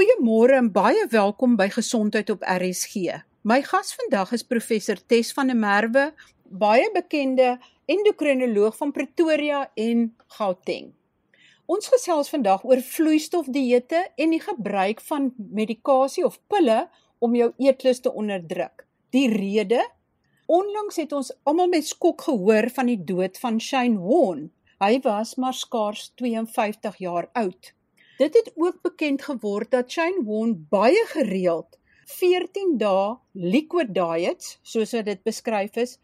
Goeiemôre en baie welkom by Gesondheid op RSG. My gas vandag is professor Tes van der Merwe, baie bekende endokrinoloog van Pretoria en Gauteng. Ons gesels vandag oor vloeistofdieete en die gebruik van medikasie of pille om jou eetlus te onderdruk. Die rede Onlangs het ons almal met skok gehoor van die dood van Shane Warne. Hy was maar skaars 52 jaar oud. Dit het ook bekend geword dat Shane Warne baie gereeld 14 dae liquid diets, soos dit beskryf is,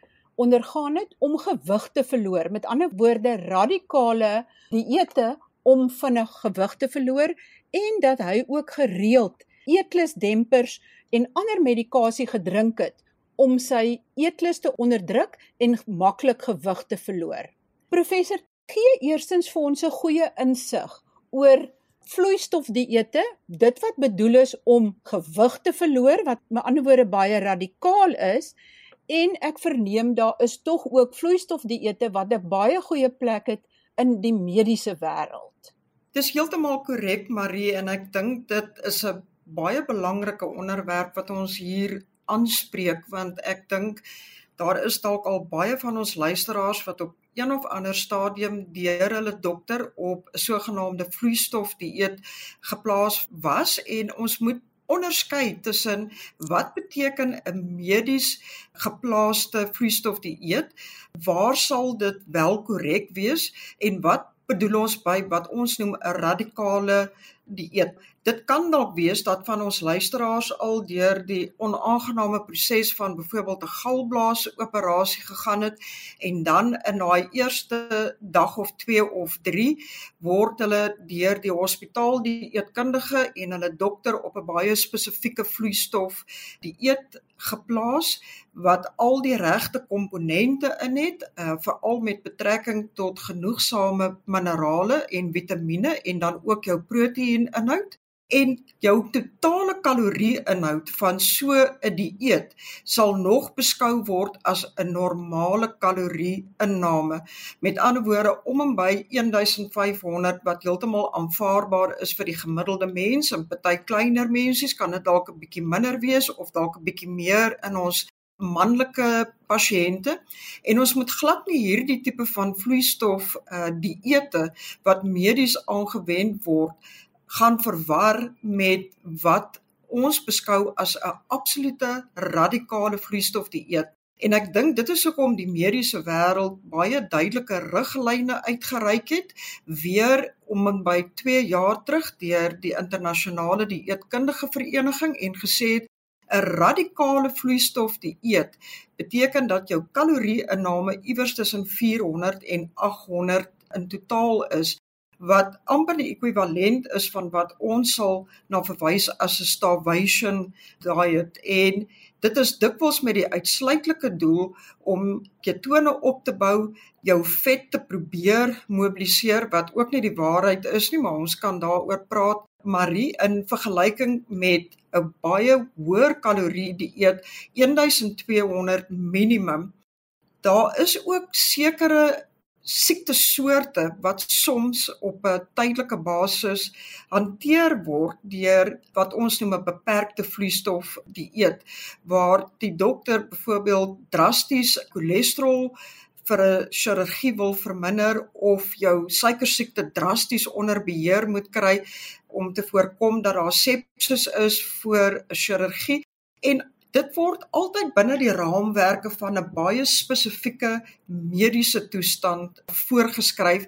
ondergaan het om gewig te verloor. Met ander woorde, radikale dieete om vinnig gewig te verloor en dat hy ook gereeld eetlusdempers en ander medikasie gedrink het om sy eetlus te onderdruk en maklik gewig te verloor. Professor, gee eerstens vir ons 'n goeie insig oor vloeistofdieete, dit wat bedoel is om gewig te verloor wat met ander woorde baie radikaal is en ek verneem daar is tog ook vloeistofdieete wat 'n baie goeie plek het in die mediese wêreld. Dis heeltemal korrek Marie en ek dink dit is 'n baie belangrike onderwerp wat ons hier aanspreek want ek dink daar is dalk al baie van ons luisteraars wat op een of ander stadium deur hulle dokter op sogenaamde vloeistof dieet geplaas was en ons moet onderskei tussen wat beteken 'n medies geplaaste vloeistof dieet waar sal dit wel korrek wees en wat bedoel ons by wat ons noem 'n radikale dieet Dit kan dalk wees dat van ons luisteraars al deur die onaangename proses van byvoorbeeld 'n galblaas operasie gegaan het en dan in daai eerste dag of 2 of 3 word hulle deur die hospitaal die eetkundige en hulle dokter op 'n baie spesifieke vloeistof die eet geplaas wat al die regte komponente in het uh, veral met betrekking tot genoegsame minerale en vitamiene en dan ook jou proteïen inhoud en jou totale kalorieinhoud van so 'n dieet sal nog beskou word as 'n normale kalorieinname. Met ander woorde om en by 1500 wat heeltemal aanvaarbaar is vir die gemiddelde mens en party kleiner mensies kan dit dalk 'n bietjie minder wees of dalk 'n bietjie meer in ons manlike pasiënte en ons moet glad nie hierdie tipe van vloeistof uh dieete wat medies aangewend word gaan verwar met wat ons beskou as 'n absolute radikale vloeistofdieet. En ek dink dit is hoekom die mediese wêreld baie duidelike riglyne uitgereik het weer om by 2 jaar terug deur die internasionale dieetkundige vereniging en gesê 'n radikale vloeistofdieet beteken dat jou kalorieinname iewers tussen 400 en 800 in totaal is wat amper die ekwivalent is van wat ons sal na verwys as 'n starvation diet en dit is dikwels met die uitsluitlike doel om ketone op te bou, jou vet te probeer mobiliseer wat ook nie die waarheid is nie, maar ons kan daaroor praat. Marie in vergelyking met 'n baie hoër kalorie dieet 1200 minimum. Daar is ook sekere siektesoorte wat soms op 'n tydelike basis hanteer word deur wat ons noem 'n beperkte vloeistof dieet waar die dokter byvoorbeeld drasties cholesterol vir 'n chirurgie wil verminder of jou suikersiekte drasties onder beheer moet kry om te voorkom dat daar sepsis is voor 'n chirurgie. En Dit word altyd binne die raamwerke van 'n baie spesifieke mediese toestand voorgeskryf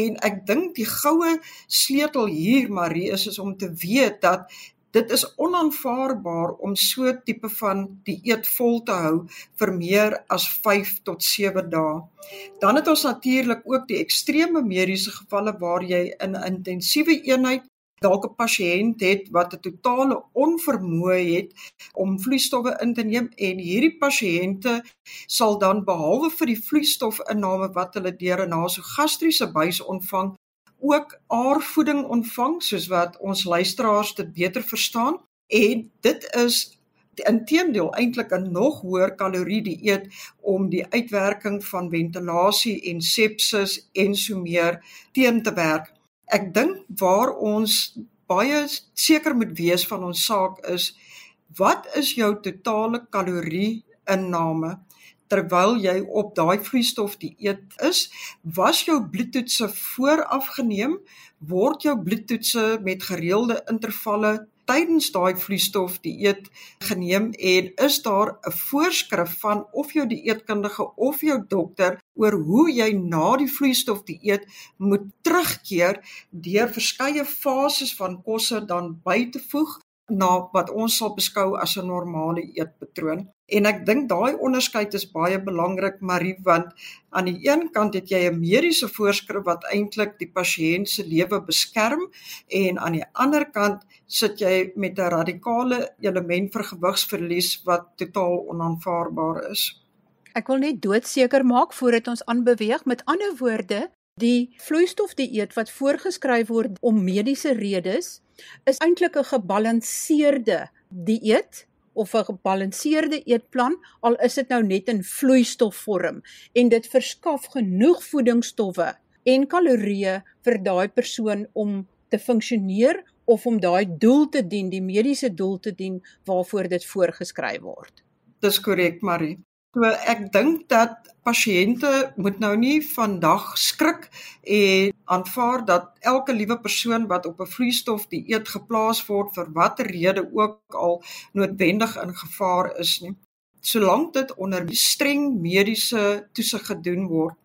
en ek dink die goue sleutel hier Marie is, is om te weet dat dit is onaanvaarbaar om so tipe van dieet vol te hou vir meer as 5 tot 7 dae. Dan het ons natuurlik ook die ekstreme mediese gevalle waar jy in 'n intensiewe eenheid dalk 'n pasiënt het wat 'n totale onvermoë het om vloeistowwe in te neem en hierdie pasiënte sal dan behalwe vir die vloeistofinname wat hulle deur 'n nasogastriese buis ontvang, ook aardvoeding ontvang soos wat ons luisteraars dit beter verstaan. En dit is inteendeel eintlik 'n nog hoër kalorie dieet om die uitwerking van ventilasie en sepsis en so meer teen te werk ek dink waar ons baie seker moet wees van ons saak is wat is jou totale kalorie inname terwyl jy op daai vloeistof dieet is? Was jou bloedtoetse vooraf geneem word jou bloedtoetse met gereelde intervalle tydens daai vloeistof dieet geneem en is daar 'n voorskrif van of jou dieetkundige of jou dokter oor hoe jy na die vloeistof dieet moet terugkeer deur verskeie fases van kosse dan by te voeg na wat ons sal beskou as 'n normale eetpatroon. En ek dink daai onderskeid is baie belangrik Marie want aan die een kant het jy 'n mediese voorskrif wat eintlik die pasiënt se lewe beskerm en aan die ander kant sit jy met 'n radikale element vir gewigsverlies wat totaal onaanvaarbaar is. Ek wil net doodseker maak voordat ons aanbeweeg met ander woorde Die vloeistofdieet wat voorgeskryf word om mediese redes is eintlik 'n gebalanseerde dieet of 'n gebalanseerde eetplan al is dit nou net in vloeistofvorm en dit verskaf genoeg voedingsstowwe en kalorieë vir daai persoon om te funksioneer of om daai doel te dien, die mediese doel te dien waarvoor dit voorgeskryf word. Dis korrek, Marie. So ek dink dat pasiënte moet nou nie vandag skrik en aanvaar dat elke liewe persoon wat op 'n vloeistof dieet geplaas word vir watter rede ook al noodwendig in gevaar is nie. Solank dit onder streng mediese toesig gedoen word.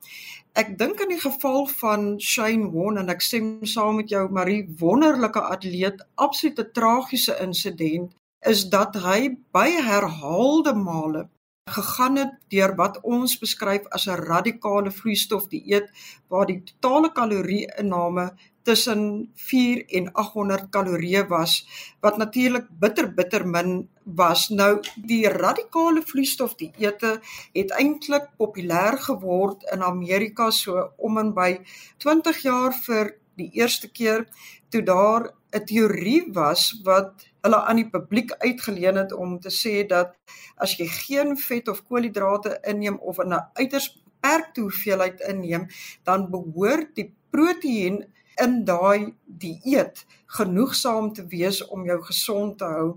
Ek dink in die geval van Shane Won en ek stem saam met jou Marie, wonderlike atleet, absolute tragiese insident is dat hy by herhaalde male gegaan het deur wat ons beskryf as 'n radikale vloeistof dieet waar die totale kalorieinname tussen 4 en 800 kalorieë was wat natuurlik bitter bitter min was. Nou die radikale vloeistof dieete het eintlik populêr geword in Amerika so om en by 20 jaar vir die eerste keer toe daar 'n teorie was wat hulle aan die publiek uitgeleen het om te sê dat as jy geen vet of koolhidrate inneem of in 'n uiters beperkte hoeveelheid inneem, dan behoort die proteïen in daai dieet genoegsaam te wees om jou gesond te hou.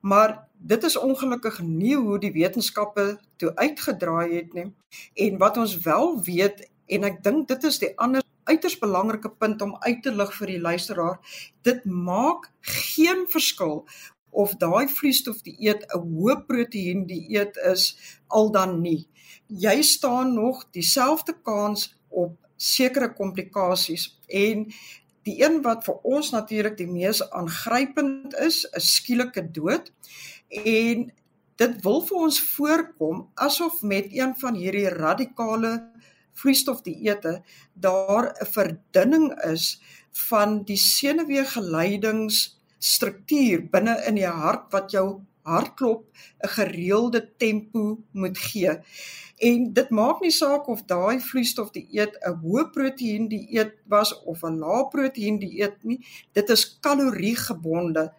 Maar dit is ongelukkig nie hoe die wetenskappe toe uitgedraai het nie. En wat ons wel weet en ek dink dit is die ander uiters belangrike punt om uit te lig vir die luisteraar. Dit maak geen verskil of daai vloeistof dieet 'n hoë proteïen dieet is al dan nie. Jy staan nog dieselfde kans op sekere komplikasies en die een wat vir ons natuurlik die mees aangrypend is, is skielike dood. En dit wil vir ons voorkom asof met een van hierdie radikale vloeistofdieete daar 'n verdunning is van die senuweegeleidingsstruktuur binne in die hart wat jou hartklop 'n gereelde tempo moet gee. En dit maak nie saak of daai vloeistof dieet 'n hoë proteïen dieet was of 'n lae proteïen dieet nie, dit is kaloriegebonde.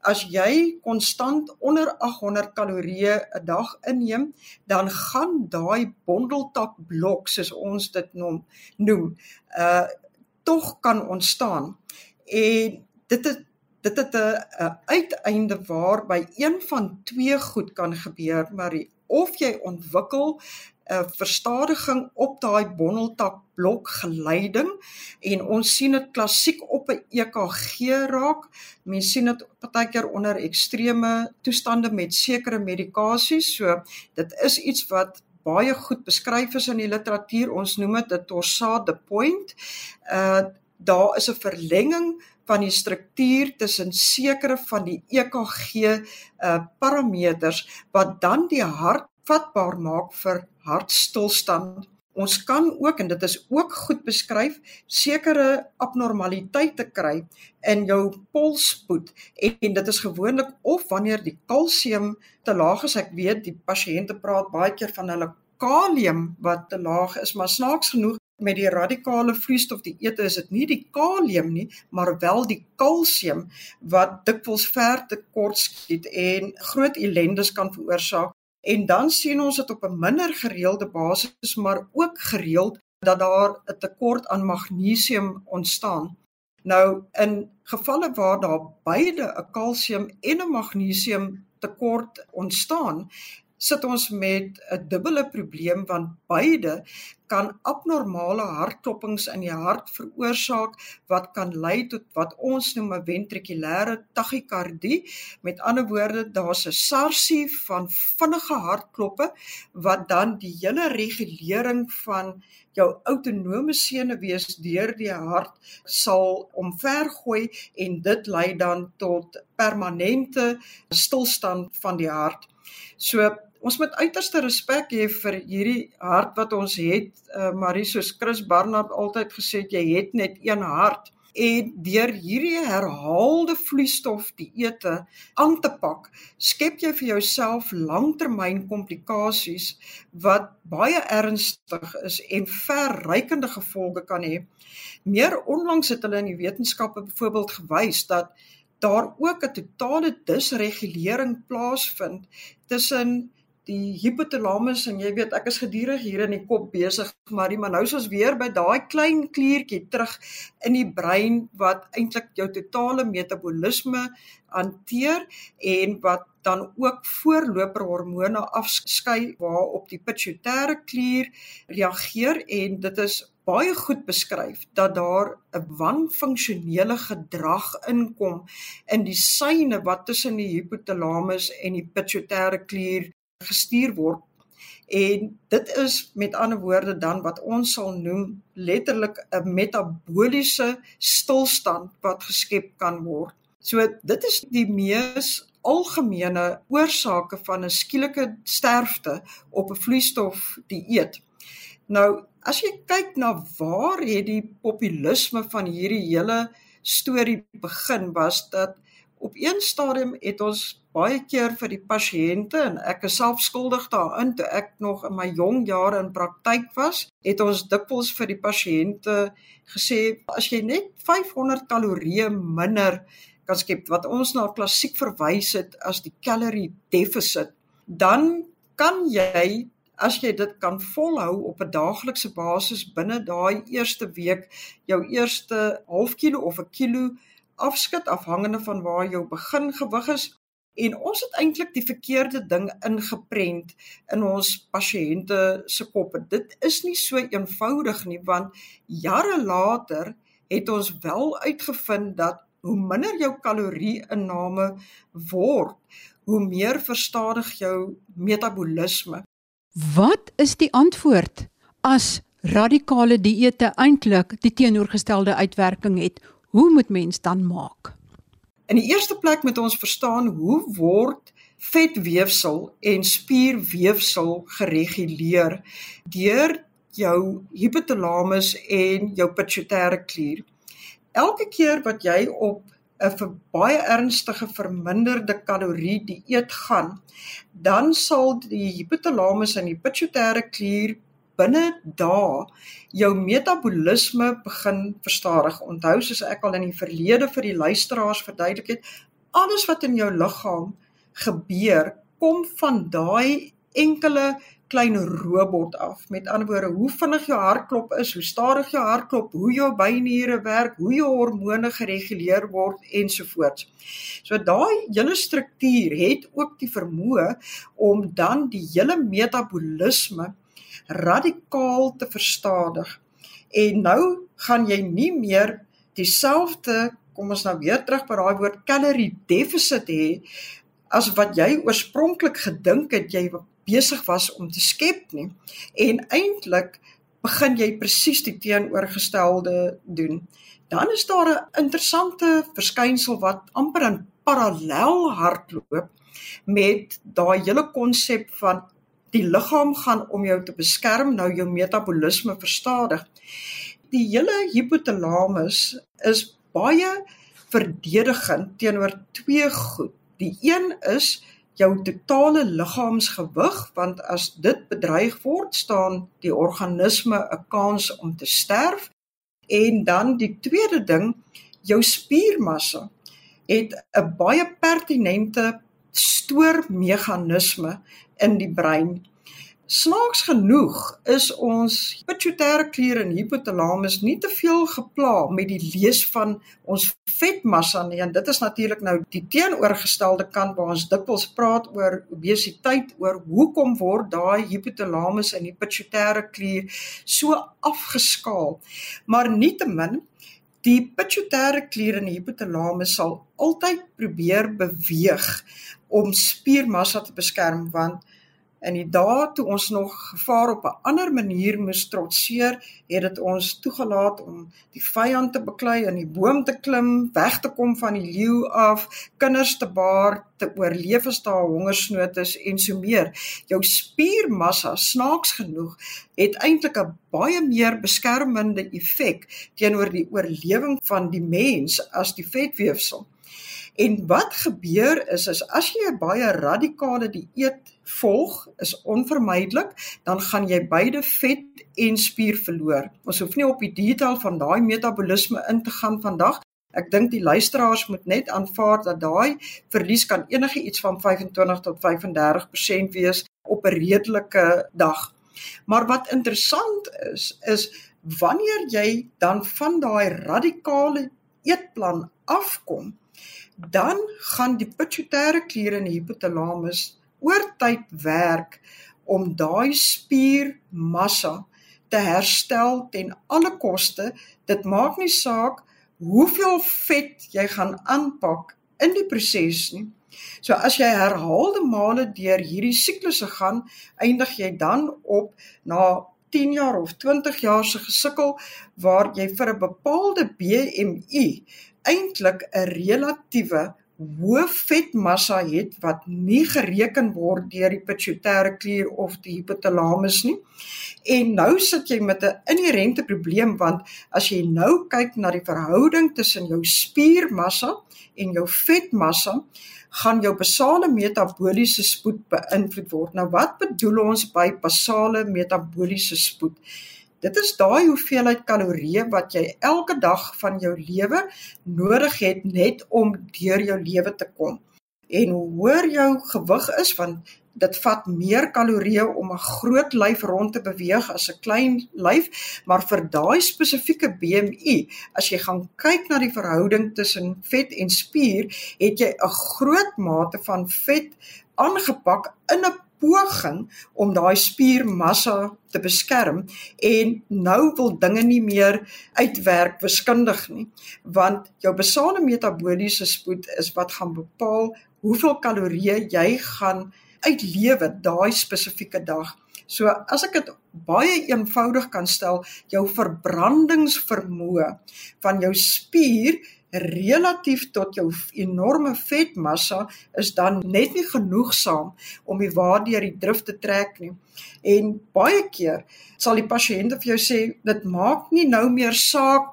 As jy konstant onder 800 kalorieë 'n dag inneem, dan gaan daai bondeltak blok soos ons dit noem, noem, uh tog kan ontstaan. En dit is dit het 'n uiteinde waarby een van twee goed kan gebeur, maar of jy ontwikkel 'n verstadiging op daai bondeltak blok geleiding en ons sien dit klassiek op 'n EKG raak. Mense sien dit partykeer onder ekstreme toestande met sekere medikasies. So dit is iets wat baie goed beskryf is in die literatuur. Ons noem dit 'n torsade point. Uh daar is 'n verlenging van die struktuur tussen sekere van die EKG uh parameters wat dan die hart vatbaar maak vir hartstilstand. Ons kan ook en dit is ook goed beskryf sekere abnormaliteite kry in jou polsspoed en dit is gewoonlik of wanneer die kalsium te laag is. Ek weet die pasiënte praat baie keer van hulle kalium wat te laag is, maar snaaks genoeg met die radikale vloeistof die ete is dit nie die kalium nie maar wel die kalsium wat dikwels ver te kort skiet en groot ellendes kan veroorsaak. En dan sien ons dit op 'n minder gereelde basis maar ook gereeld dat daar 'n tekort aan magnesium ontstaan. Nou in gevalle waar daar beide 'n kalsium en 'n magnesium tekort ontstaan, sit ons met 'n dubbele probleem want beide kan abnormale hartklopings in die hart veroorsaak wat kan lei tot wat ons noem 'n ventrikulêre tachykardie. Met ander woorde, daar's 'n sarsie van vinnige hartkloppe wat dan die hele regulering van jou autonome senuwees deur die hart sal omvergooi en dit lei dan tot permanente stilstand van die hart. So ons moet uiterste respek hê vir hierdie hart wat ons het. Uh, Marie soos Chris Barnard altyd gesê het, jy het net een hart en deur hierdie herhaalde vloeistof dieete aan te pak, skep jy vir jouself langtermyn komplikasies wat baie ernstig is en verrykende gevolge kan hê. Meer onlangs het hulle in die wetenskappe byvoorbeeld gewys dat daar ook 'n totale disregulering plaasvind tussen die hypothalamus en jy weet ek is gedurig hier in die kop besig maar die maar nou is ons weer by daai klein kliertjie terug in die brein wat eintlik jou totale metabolisme hanteer en wat dan ook voorloper hormone afskei waarop die pituitêre klier reageer en dit is baie goed beskryf dat daar 'n wanfunksionele gedrag inkom in die syne wat tussen die hypothalamus en die pituitêre klier gestuur word en dit is met ander woorde dan wat ons sal noem letterlik 'n metabooliese stilstand wat geskep kan word. So dit is die mees algemene oorsake van 'n skielike sterfte op 'n vloeistof dieet. Nou, as jy kyk na waar het die populisme van hierdie hele storie begin was dat op een stadium het ons baie keer vir die pasiënte en ek is self skuldig daarin toe ek nog in my jong jare in praktyk was, het ons dikwels vir die pasiënte gesê as jy net 500 kalorieë minder kan skep wat ons na klassiek verwys het as die calorie deficit, dan kan jy as jy dit kan volhou op 'n daaglikse basis binne daai eerste week jou eerste half kilo of 'n kilo afskud afhangende van waar jou begin gewig is En ons het eintlik die verkeerde ding ingeprent in ons pasiënte se koppe. Dit is nie so eenvoudig nie want jare later het ons wel uitgevind dat hoe minder jou kalorie-inname word, hoe meer verstadig jou metabolisme. Wat is die antwoord as radikale dieete eintlik die teenoorgestelde uitwerking het? Hoe moet mens dan maak? In die eerste plek moet ons verstaan hoe word vetweefsel en spierweefsel gereguleer deur jou hypothalamus en jou pituitêre klier. Elke keer wat jy op 'n baie ernstige verminderde kalorie dieet gaan, dan sal die hypothalamus en die pituitêre klier binne dae jou metabolisme begin verstadig. Onthou soos ek al in die verlede vir die luisteraars verduidelik het, alles wat in jou liggaam gebeur, kom van daai enkele klein robot af. Met ander woorde, hoe vinnig jou hartklop is, hoe stadig jou hartklop, hoe jou byniere werk, hoe jou hormone gereguleer word ensovoorts. So daai hele struktuur het ook die vermoë om dan die hele metabolisme radikaal te verstadig. En nou gaan jy nie meer dieselfde, kom ons nou weer terug by daai woord calorie deficit hê as wat jy oorspronklik gedink het jy besig was om te skep nie. En eintlik begin jy presies die teenoorgestelde doen. Dan is daar 'n interessante verskynsel wat amper in parallel hardloop met daai hele konsep van die liggaam gaan om jou te beskerm, nou jou metabolisme verstadig. Die hele hypothalamus is baie verdedigend teenoor twee goed. Die een is jou totale liggaamsgewig want as dit bedreig word, staan die organisme 'n kans om te sterf. En dan die tweede ding, jou spiermassa het 'n baie pertinente stoormeganisme in die brein. Snaaks genoeg is ons pituitêre klier en hypothalamus nie te veel gepla met die lees van ons vetmassa nie en dit is natuurlik nou die teenoorgestelde kant waar ons dikwels praat oor obesiteit oor hoekom word daai hypothalamus en die pituitêre klier so afgeskaal maar nietemin die pituitêre klier en die hypothalamus sal altyd probeer beweeg om spiermassa te beskerm want in die dae toe ons nog gevaar op 'n ander manier moes trotseer, het dit ons toegelaat om die vyand te beklei en die boom te klim, weg te kom van die leeu af, kinders te baar, te oorleef as daar hongersnood is en so meer. Jou spiermassa, snaaks genoeg, het eintlik 'n baie meer beskermende effek teenoor die oorlewing van die mens as die vetweefsel. En wat gebeur is is as jy 'n baie radikale dieet volg, is onvermydelik, dan gaan jy beide vet en spier verloor. Ons hoef nie op die detail van daai metabolisme in te gaan vandag. Ek dink die luisteraars moet net aanvaar dat daai verlies kan enige iets van 25 tot 35% wees op 'n redelike dag. Maar wat interessant is, is wanneer jy dan van daai radikale eetplan afkom, dan gaan die pituitêre klier en die hypothalamus oor tyd werk om daai spiermassa te herstel ten alle koste. Dit maak nie saak hoeveel vet jy gaan aanpak in die proses nie. So as jy herhaalde male deur hierdie siklusse gaan, eindig jy dan op na 10 jaar of 20 jaar se gesukkel waar jy vir 'n bepaalde BMI eintlik 'n relatiewe hoë vetmassa het wat nie gereken word deur die pituitêre klier of die hypothalamus nie. En nou sit jy met 'n inherente probleem want as jy nou kyk na die verhouding tussen jou spiermassa en jou vetmassa, gaan jou basale metaboliese spoed beïnvloed word. Nou wat bedoel ons by basale metaboliese spoed? Dit is daai hoeveelheid kalorieë wat jy elke dag van jou lewe nodig het net om deur jou lewe te kom. En hoe hoër jou gewig is, want dit vat meer kalorieë om 'n groot lyf rond te beweeg as 'n klein lyf, maar vir daai spesifieke BMI, as jy gaan kyk na die verhouding tussen vet en spier, het jy 'n groot mate van vet aangepak in 'n poging om daai spiermassa te beskerm en nou wil dinge nie meer uitwerk wiskundig nie want jou basale metaboliese spoed is wat gaan bepaal hoeveel kalorieë jy gaan uitlewe daai spesifieke dag. So as ek dit baie eenvoudig kan stel, jou verbrandingsvermoë van jou spier relatief tot jou enorme vetmassa is dan net nie genoegsaam om die waardeur die drif te trek nie. En baie keer sal die pasiënte vir jou sê dit maak nie nou meer saak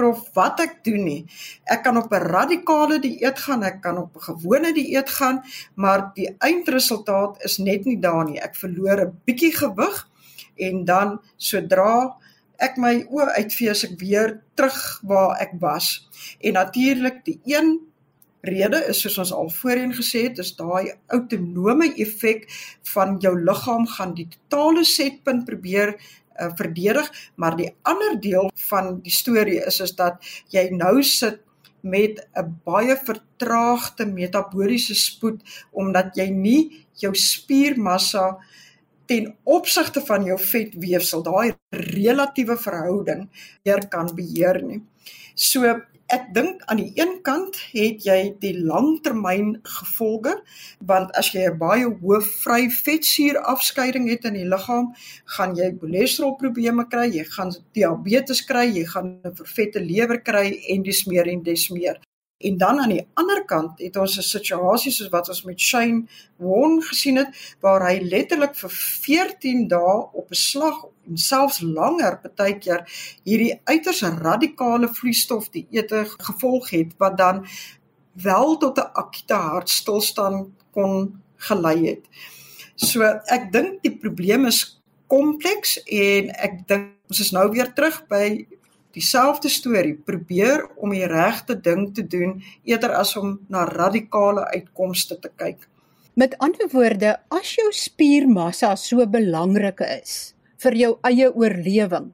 prof wat ek doen nie. Ek kan op 'n radikale dieet gaan, ek kan op 'n gewone dieet gaan, maar die eindresultaat is net nie daar nie. Ek verloor 'n bietjie gewig en dan sodra ek my oë uitvee as ek weer terug waar ek was. En natuurlik die een rede is soos ons al voorheen gesê het, is daai autonome effek van jou liggaam gaan die totale setpunt probeer uh, verdedig, maar die ander deel van die storie is is dat jy nou sit met 'n baie vertraagde metaboliese spoed omdat jy nie jou spiermassa uh, ten opsigte van jou vetweefsel daai relatiewe verhouding weer kan beheer nie. So ek dink aan die een kant het jy die langtermyn gevolge want as jy 'n baie hoë vry vetsuur afskeiding het in die liggaam, gaan jy cholesterolprobleme kry, jy gaan diabetes kry, jy gaan 'n vervette lewer kry en dis meer en dis meer. En dan aan die ander kant het ons 'n situasie soos wat ons met Shane Won gesien het waar hy letterlik vir 14 dae op 'n slag en selfs langer partykeer hierdie uiters radikale vloeistof die ete gevolg het wat dan wel tot 'n akute hartstilstand kon gelei het. So ek dink die probleem is kompleks en ek dink ons is nou weer terug by dieselfde storie probeer om die regte ding te doen eerder as om na radikale uitkomste te kyk. Met ander woorde, as jou spiermassa so belangrik is vir jou eie oorlewing,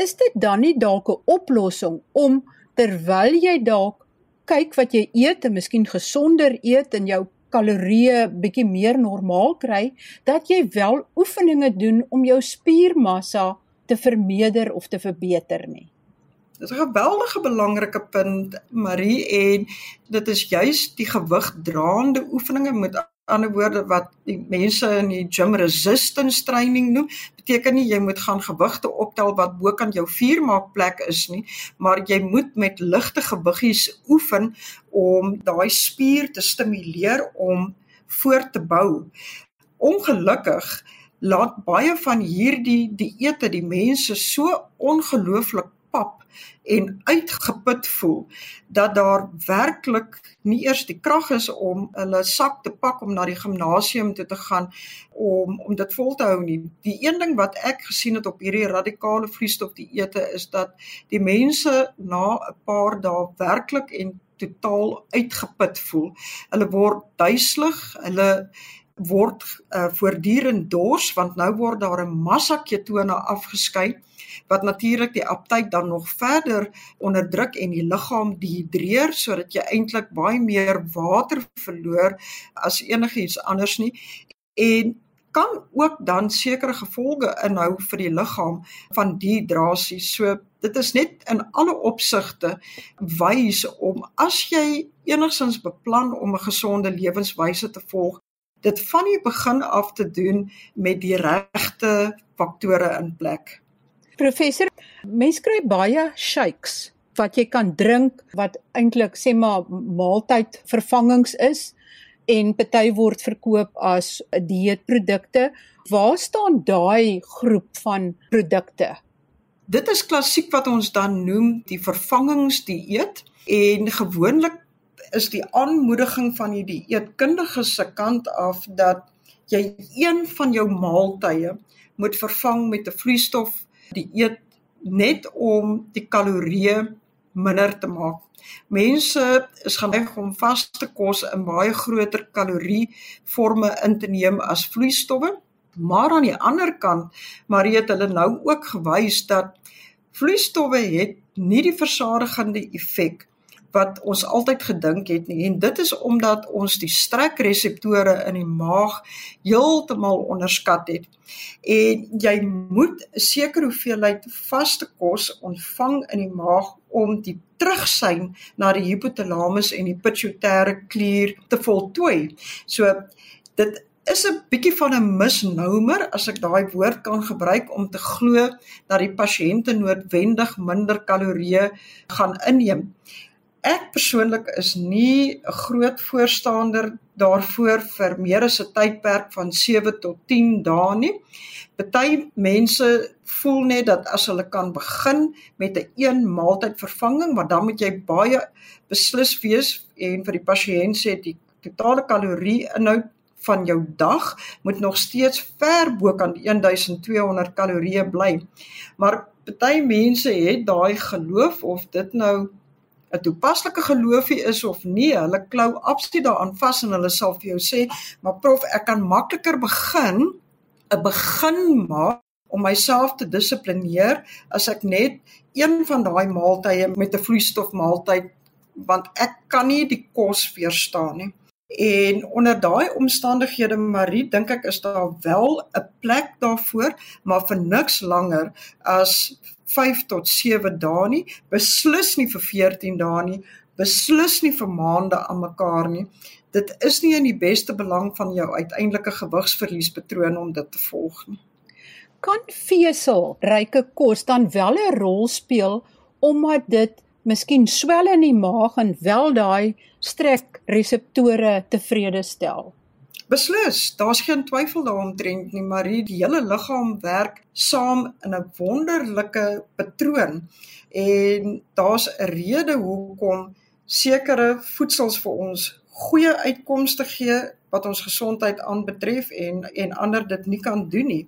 is dit dan nie dalk 'n oplossing om terwyl jy dalk kyk wat jy eet en miskien gesonder eet en jou kalorieë bietjie meer normaal kry, dat jy wel oefeninge doen om jou spiermassa te vermeerder of te verbeter nie. Dit is 'n geweldige belangrike punt Marie en dit is juis die gewigdraande oefeninge. Met ander woorde wat die mense in die gym resistance training noem beteken nie jy moet gaan gewigte optel wat bo kan jou vuurmaakplek is nie maar jy moet met ligte gewiggies oefen om daai spier te stimuleer om voort te bou. Ongelukkig laat baie van hierdie dieete die mense so ongelooflik en uitgeput voel dat daar werklik nie eers die krag is om hulle sak te pak om na die gimnasium toe te gaan om om dit vol te hou nie. Die een ding wat ek gesien het op hierdie radikale vloeistof dieete is dat die mense na 'n paar dae werklik en totaal uitgeput voel. Hulle word duiselig, hulle word uh, voortdurend dors want nou word daar 'n massa ketone afgeskei wat natuurlik die aptyt dan nog verder onderdruk en die liggaam dehidreer sodat jy eintlik baie meer water verloor as enigiets anders nie en kan ook dan sekere gevolge inhou vir die liggaam van dehydrasie. So dit is net in alle opsigte wys om as jy enigsins beplan om 'n gesonde lewenswyse te volg, dit van die begin af te doen met die regte faktore in plek. Professor, mens kry baie shakes wat jy kan drink wat eintlik sê maar maaltyd vervangings is en party word verkoop as dieetprodukte. Waar staan daai groep van produkte? Dit is klassiek wat ons dan noem die vervangingsdieet en gewoonlik is die aanmoediging van die dieetkundige se kant af dat jy een van jou maaltye moet vervang met 'n vloeistof die eet net om die kalorieë minder te maak. Mense is geneig om vaste kos in baie groter kalorieforme in te neem as vloeistowwe, maar aan die ander kant, maar het hulle nou ook gewys dat vloeistowwe het nie die versadigende effek wat ons altyd gedink het nie en dit is omdat ons die strekreseptore in die maag heeltemal onderskat het. En jy moet 'n sekere hoeveelheid vaste kos ontvang in die maag om die terugsyn na die hypothalamus en die pituitêre klier te voltooi. So dit is 'n bietjie van 'n misnomer as ek daai woord kan gebruik om te glo dat die pasiënte noodwendig minder kalorieë gaan inneem. Ek persoonlik is nie 'n groot voorstander daarvoor vir meer as 'n tydperk van 7 tot 10 dae nie. Party mense voel net dat as hulle kan begin met 'n een maaltyd vervanging, maar dan moet jy baie beslis wees en vir die pasiënt sê die totale kalorie-inhoud van jou dag moet nog steeds ver bo kan 1200 kalorieë bly. Maar party mense het daai geloof of dit nou 'n toepaslike geloofie is of nie, hulle klou absoluut daaraan vas en hulle sal vir jou sê, "Maar prof, ek kan makliker begin 'n begin maak om myself te dissiplineer as ek net een van daai maaltye met 'n vloeistof maaltyd want ek kan nie die kos weerstaan nie." En onder daai omstandighede Marie dink ek is daar wel 'n plek daarvoor, maar vir niks langer as 5 tot 7 dae nie, beslis nie vir 14 dae nie, beslis nie vir maande aan mekaar nie. Dit is nie in die beste belang van jou uiteindelike gewigsverliespatroon om dit te volg nie. Kan vesel ryke kos dan wel 'n rol speel omdat dit miskien swel in die maag en wel daai strek reseptore tevrede stel? Beslis, daar's geen twyfel daaromtrent nie, maar die hele liggaam werk saam in 'n wonderlike patroon. En daar's 'n rede hoekom sekere voedsels vir ons goeie uitkomste gee wat ons gesondheid aanbetref en en ander dit nie kan doen nie.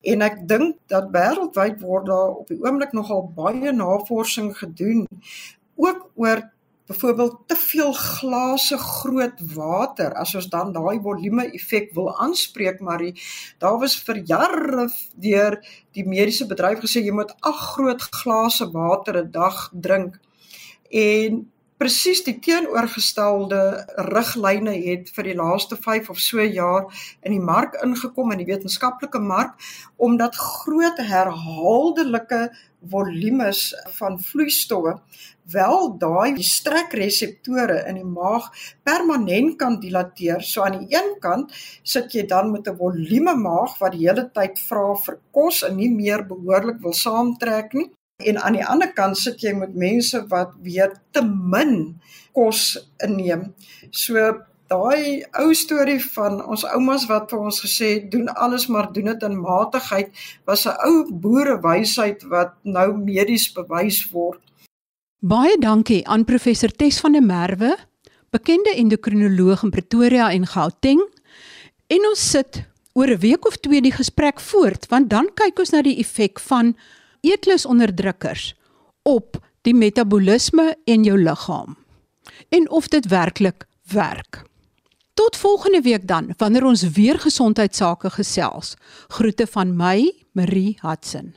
En ek dink dat wêreldwyd word daar op die oomblik nogal baie navorsing gedoen ook oor byvoorbeeld te veel glase groot water as ons dan daai volume effek wil aanspreek maar daar was vir jare deur die mediese bedryf gesê jy moet 8 groot glase water 'n dag drink. En presies die teenoorgestelde riglyne het vir die laaste 5 of so jaar in die mark ingekom in die wetenskaplike mark omdat groot herhaaldelike volumes van vloeistowwe wel daai strekreseptore in die maag permanent kan dilateer. So aan die een kant sit jy dan met 'n volume maag wat die hele tyd vra vir kos en nie meer behoorlik wil saamtrek nie. En aan die ander kant sit jy met mense wat weer te min kos inneem. So daai ou storie van ons oumas wat vir ons gesê het doen alles maar doen dit in matigheid was 'n ou boerewysheid wat nou medies bewys word. Baie dankie aan professor Tes van der Merwe, bekende endokrinoloog in Pretoria en Gauteng. En ons sit oor 'n week of twee die gesprek voort want dan kyk ons na die effek van eetlusonderdrukkers op die metabolisme in jou liggaam en of dit werklik werk. Tot volgende week dan wanneer ons weer gesondheidsake gesels. Groete van my, Marie Hudson.